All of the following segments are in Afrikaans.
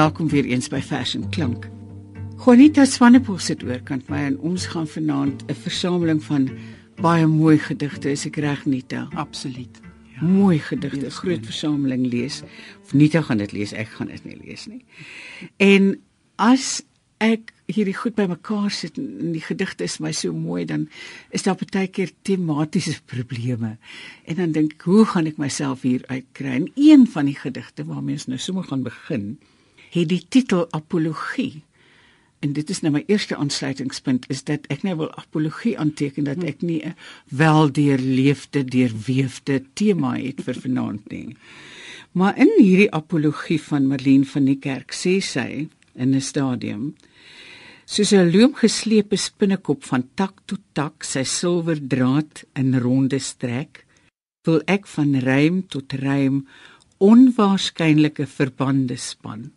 En welkom weer eens by Fashion Klank. Juanita Swanepoel sit oorkant my en ons gaan vanaand 'n versameling van baie mooi gedigte, is ek reg Nita? Absoluut. Ja. Mooi gedigte, 'n groot versameling lees. Of Nita gaan dit lees, ek gaan dit nie lees nie. En as ek hierdie goed bymekaar sit en die gedigte is my so mooi dan is daar baie keer tematiese probleme en dan dink hoe gaan ek myself hier uitkry en een van die gedigte waarmee ons nou sommer gaan begin het die titel apologie. En dit is nou my eerste aansluitingspunt is dat ek nou wil apologie aanteken dat ek nie 'n weldeurleefde deurweefde tema het vir vanaand nie. Maar in hierdie apologie van Marlene van die kerk sê sy in 'n stadium soos 'n loom geslepe spinnekop van tak tot tak sy silwer draad in ronde strek wil ek van rym tot rym onwaarskynlike verbande span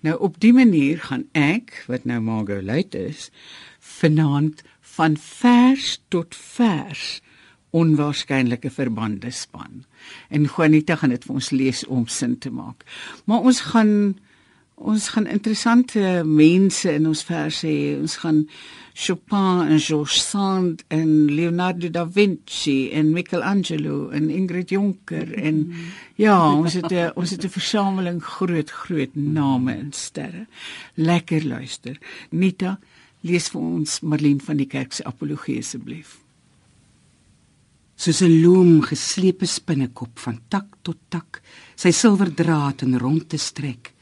nou op die manier gaan ek wat nou Margo luit is vanaand van vers tot vers onwaarskynlike verbande span. En Juanita gaan dit vir ons lees om sin te maak. Maar ons gaan ons gaan interessante mense in ons verse hê. Ons gaan Chopin en Georges Sand en Leonardo da Vinci en Michelangelo en Ingrid Jonker en mm. ja, ons het 'n ons het 'n versameling groot groot name en sterre. Lekker luister. Nita, lees vir ons Marlene van die Kerk se apologie asseblief. Soos 'n loom geslepe spinnekop van tak tot tak, sy silwer draad in rond te strek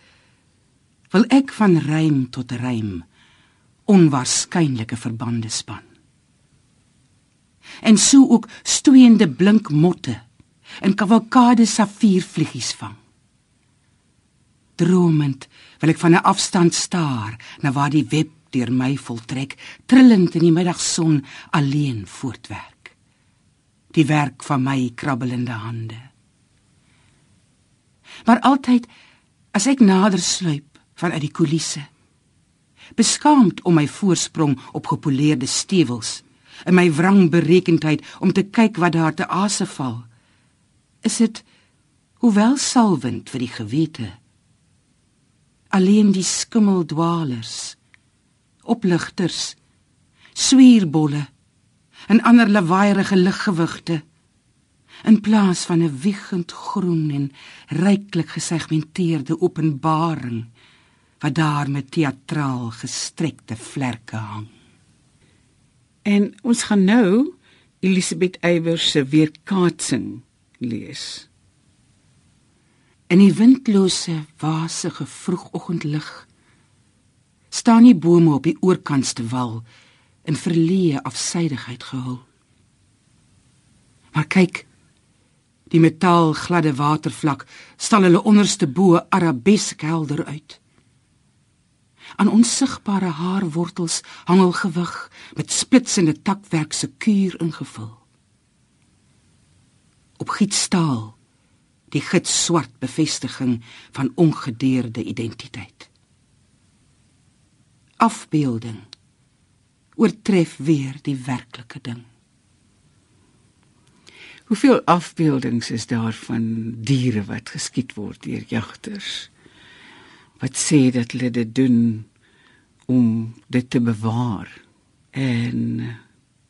wil ek van rym tot rym onwaarskynlike verbande span. En so ook stoeiende blink motte in kavalkade safiervliegies vang. Dromend wil ek van 'n afstand staar na waar die web deur my voltrek, trillend in die middagson alleen voortwerk. Die werk van my krabbelende hande. Maar altyd as ek nader sluip vanuit die kulisse. Beskaamd om my voorsprong op gepoleerde stewels, in my wrangberekendheid om te kyk wat daar te ase val. Is dit hoewel salwend vir die gewete alleen die skimmeldwalers opligters swierbolle en ander lawaaierige liggewigte in plaas van 'n wiegend groen en ryklik gesegmenteerde openbaring wat daar met teatraal gestrekte vlerke hang. En ons gaan nou Elisabeth Eybers se weerkaatsing lees. In die windlose wasige vroegoggendlig staan die bome op die oorkantste wal in verleë afsydigheid gehul. Maar kyk, die metaalgladde watervlak stal hulle onderste bo arabesk helder uit. Aan onsigbare haarwortels hangel gewig met splitsende takwerk se kuur ingevul. Op gietstaal die gitswart bevestiging van ongedeerde identiteit. Afbeelding oortref weer die werklike ding. Hoeveel afbeeldings is daar van diere wat geskiet word deur jagters? Wat sê dat hulle dit doen om dit te bewaar. En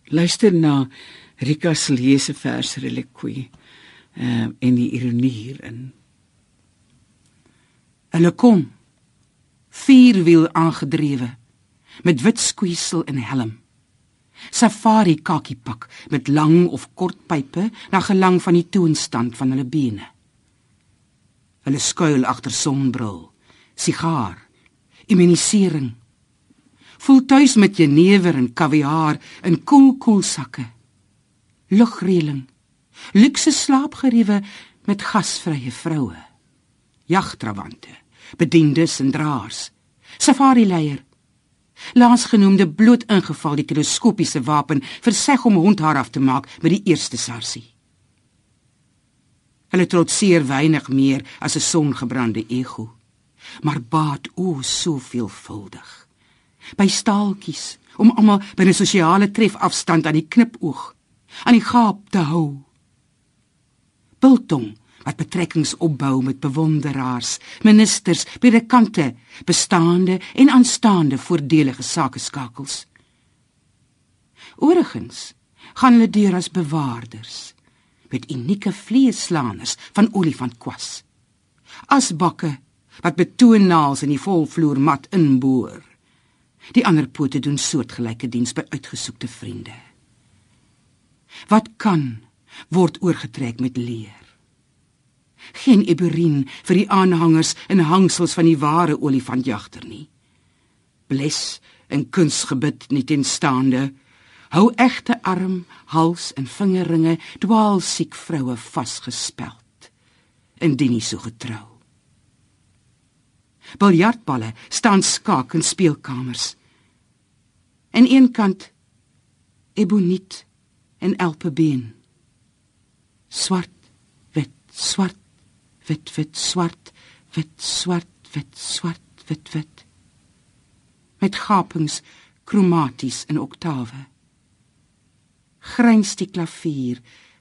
luister na Rika se lese vers reliquie ehm uh, en die ironie hierin. Hulle kom vierwiel aangedrewe met wit skuisel en helm. Safari kakiepak met lang of kort pype na gelang van die toonstand van hulle bene. Hulle skuil agter sonbril sigaar, immunisering. Voel tuis met jenever en kaviaar in koel koel sakke. Lugreëling. Luxe slaapgeriewe met gasvrye vroue. Jagtrawante, bediendes en draers. Safari leier. Laas genoemde bloot ingeval die teleskopiese wapen verseg om hondhaar af te maak met die eerste sarsie. Hulle trotseer weinig meer as 'n songebrande ego maar baat o soveelvuldig. By staaltjies om almal 'n sosiale trefafstand aan die knipoog aan die gaap te hou. Biltong wat betrekkings opbou met bewonderaars, ministers, predikante, bestaande en aanstaande voordelige sakeskakels. Oorigens gaan hulle deur as bewaarders met unieke vleesslaaners van olifantkwas. Asbakke wat betoonnaals in die volvloer mat inboor. Die ander pote doen soortgelyke diens by uitgesoekte vriende. Wat kan word oorgetrek met leer. Geen eburin vir die aanhangers en hangsels van die ware olifantjagter nie. Bles en kunsgebid nie tenstaande hou egte arm, hals en vingerringe dwaal siek vroue vasgespeld indien nie so getrou. Biljartballe staan skaak in speelkamers. En een kant eboniet en elpebeen. Swart wit swart wit wit swart wit swart wit swart wit wit. Met gapings kromaties in oktawe. Gryns die klavier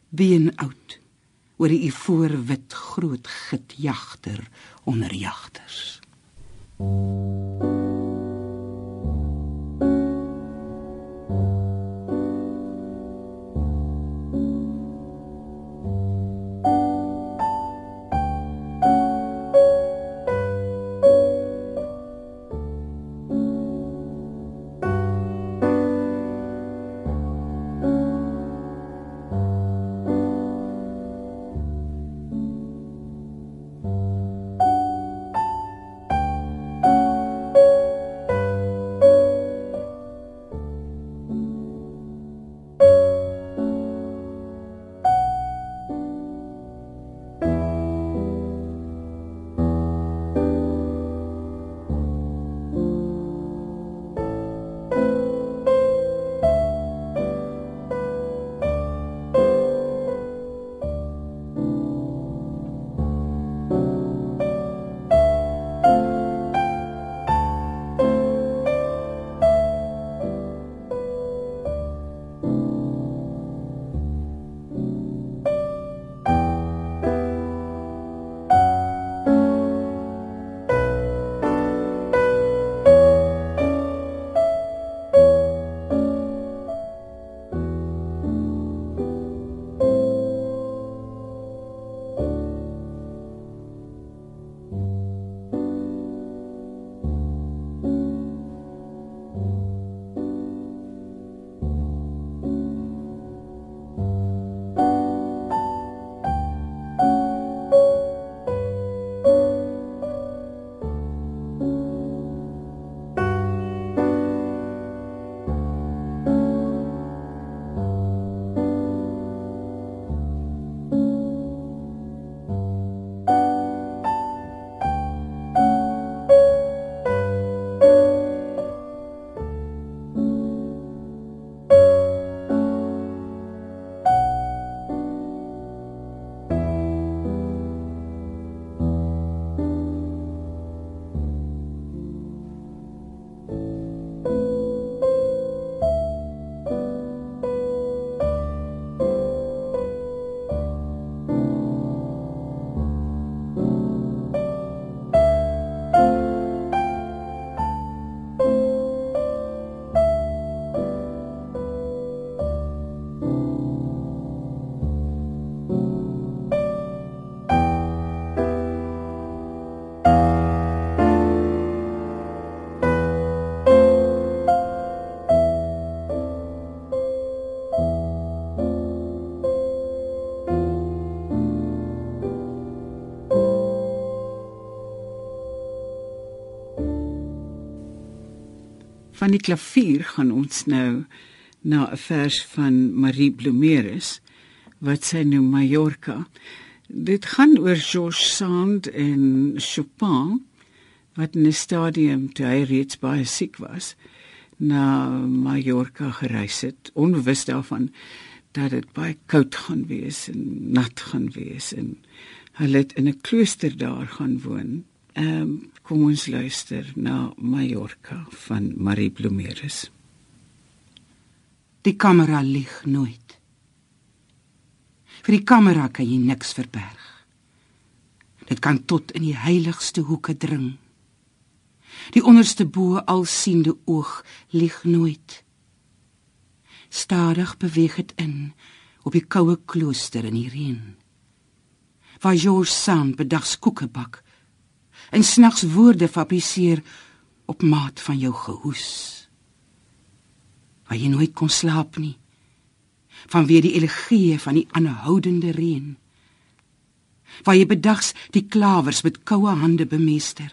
been oud oor die ivoor wit groot git jagter onder jagters thank you. Van die klavier gaan ons nou na 'n vers van Marie Blomeris wat sy noem Mallorca. Dit gaan oor Georges Sand en Chopin wat in 'n stadium toe hy reeds baie siek was na Mallorca gereis het, onbewus daarvan dat dit baie koud gaan wees en nat gaan wees en hulle het in 'n klooster daar gaan woon. Ehm um, Kom ons luister na Mallorca van Marie Blomeris. Die kamera lieg nooit. Vir die kamera kan jy niks verberg. Dit kan tot in die heiligste hoeke dring. Die onderste bo alsiende oog lieg nooit. Stadig beweeg dit in op die koue klooster in die reën. Waar George Sand bedags koeke bak en snags woorde fabriseer op maat van jou gehoes. Waar jy nooit kon slaap nie. Vanweer die elegie van die aanhoudende reën. Waar jy bedags die klawers met koue hande bemeester.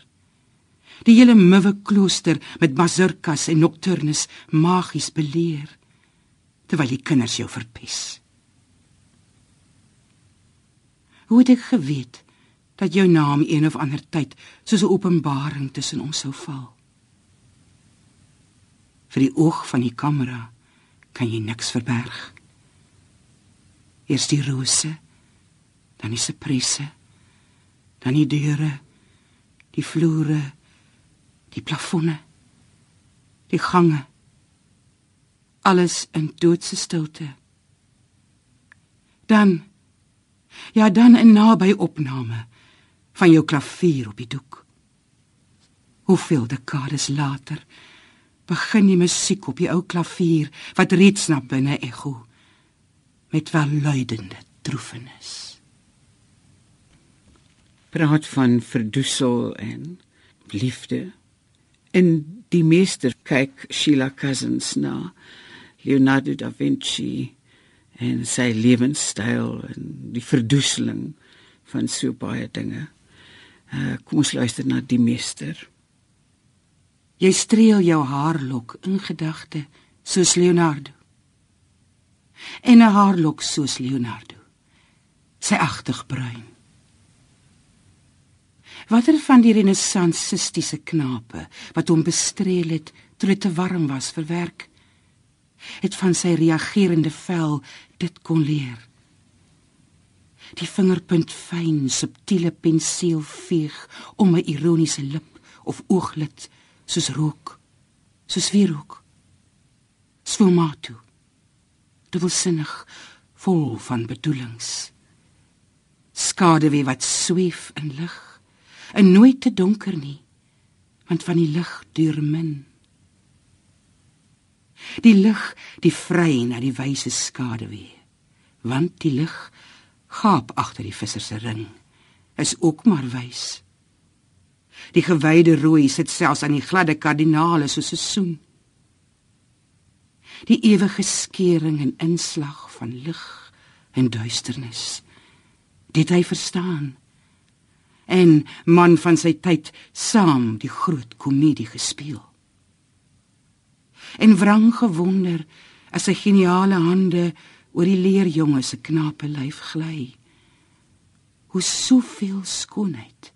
Die hele muwe klooster met mazurkas en nocturnes magies beleer terwyl die kinders jou verpes. Hoe het ek geweet dat jou naam een of ander tyd soos 'n openbaring tussen ons sou val? Vir die oog van die kamera kan jy niks verberg. Eers die rose, dan die sepresse, dan die deure, die vloere, die plafonne, die gange alles in doodse stilte. Dan ja, dan 'n naby opname van jou klavier op die doek. Hoeveel dekades later begin die musiek op die ou klavier wat reeds na binne ego met welluidende droefenis. Praat van verdoesel en liefde. In die meester kyk Sheila Cousins na Leonardo da Vinci en sy lewenstyl en die verdoeseling van so baie dinge. Uh, kom ons luister na die meester. Jy streel jou haarlok in gedagte soos Leonardo. En 'n haarlok soos Leonardo. Sy agtig bruin. Watter van die renessansistiese knape wat hom bestreel het toe dit te warm was vir werk? het van sy reagerende vel dit kon leer. Die vingerpunt fyn, subtiele penseel veeg om 'n ironiese lip of ooglid soos rook, soos wierook. Sfumatu. Dubbelsinnig, vol van bedoelings. Skade wie wat sweef in lig, en nooit te donker nie, want van die lig duur min. Die lig, die vry na die wyse skaduwee. Want die lig gaap agter die visser se ring is ook maar wys. Die gewyde rooi sit selfs aan die gladde kardinale soos 'n soen. Die ewige skering en inslag van lig en duisternis. Dit hy verstaan. En man van sy tyd saam die groot komedie gespeel en wrang gewonder as sy geniale hande oor die leerjonge se knape lyf gly. Hoe soveel skoonheid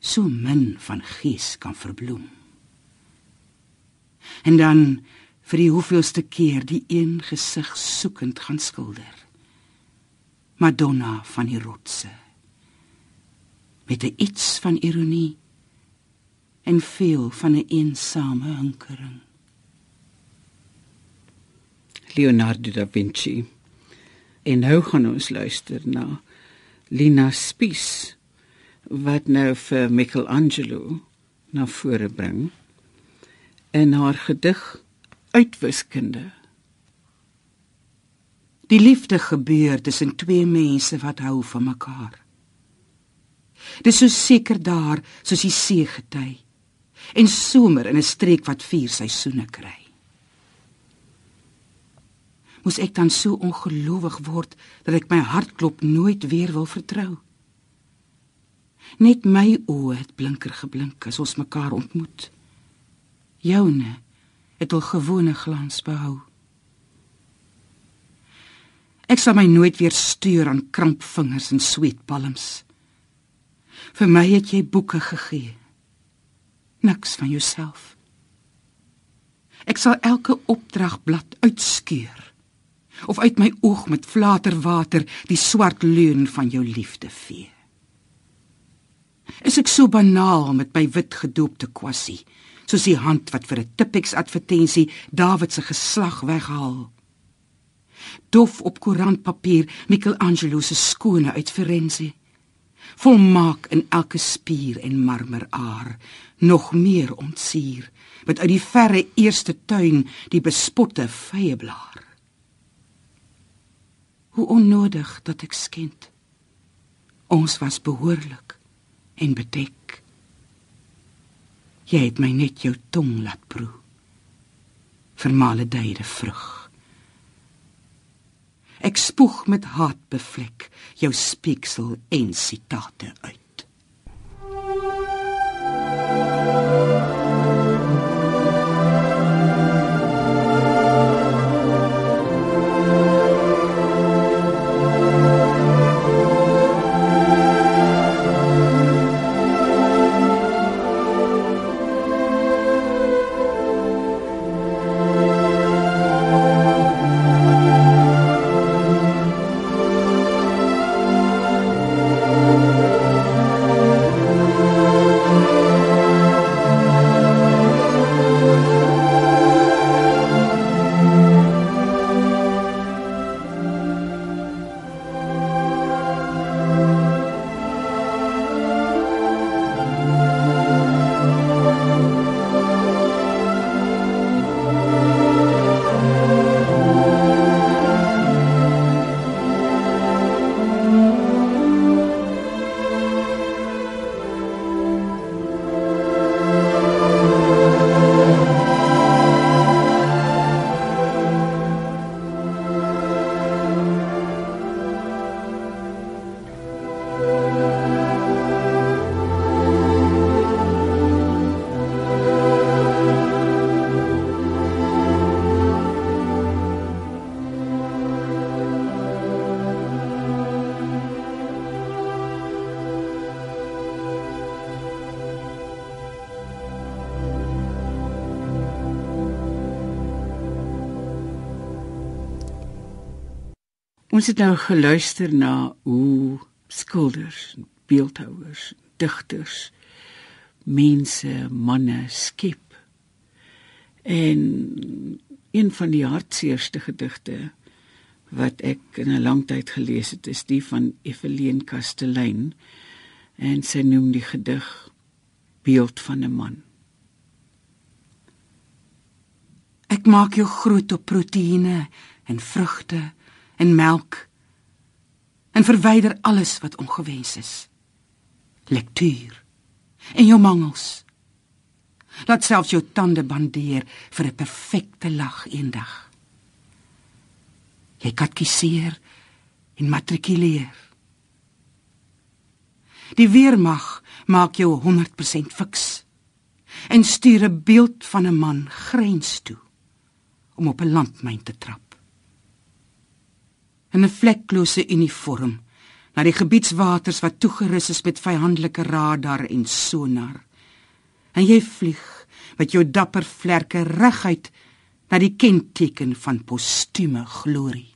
so min van gees kan verbloem. En dan vir die hoeveelste keer die een gesig soekend gaan skilder. Madonna van die rotse. Met 'n iets van ironie en veel van 'n een eensame hinkering. Leonardo da Vinci. En nou gaan ons luister na Lina Spies wat nou vir Michelangelo na vore bring in haar gedig Uitwiskunde. Die liefde gebeur tussen twee mense wat hou van mekaar. Dis so seker daar soos die see gety en somer in 'n streek wat vier seisoene kry moes ek dan so ongelowig word dat ek my hartklop nooit weer wil vertrou. Net my oë het blinker geblink as ons mekaar ontmoet. Joune het al gewone glans behou. Ek sal my nooit weer stuur aan krampvingers en sweetpalms. Vir my het jy boeke gegee. Niks van jouself. Ek sal elke opdragblad uitskeur of uit my oog met flaterwater die swart leuen van jou liefde vee. Is ek so banaal met my wit gedoopte kwassie, soos die hand wat vir 'n Tipex advertensie Dawid se geslag weghaal? Dof op koerantpapier Michelangelo se skone uit Firenze. volmaak in elke spier en marmeraar, nog meer ontsier, met uit die verre eerste tuin die bespotte vye blaar. Hoe onnodig dat ek skend. Ons was behoorlik en bedek. Jy het my net jou tong laat proe. Vermale duide vrug. Ek spoeg met haat bevlek jou spieksel en sitate uit. Ons het nou geluister na hoe skilders, beeldhouers, digters mense, manne skep. En een van die hartseerste gedigte wat ek in 'n lang tyd gelees het, is die van Evelien Kastelein en sy noem die gedig Beeld van 'n man. Ek maak jou groot op proteïene en vrugte en melk en verwyder alles wat ongewens is. Lektuur en jou mangels. Laat selfs jou tande bandeer vir 'n perfekte lag eendag. Jy katkiseer en matrikuleer. Die weermag maak jou 100% fiks en stuur 'n beeld van 'n man grens toe om op 'n landmyn te trap in 'n vlekklose uniform na die gebiedswaters wat toegerus is met vyandelike radar en sonar. En jy vlieg met jou dapper vlerke reguit na die kenteken van postume glorie.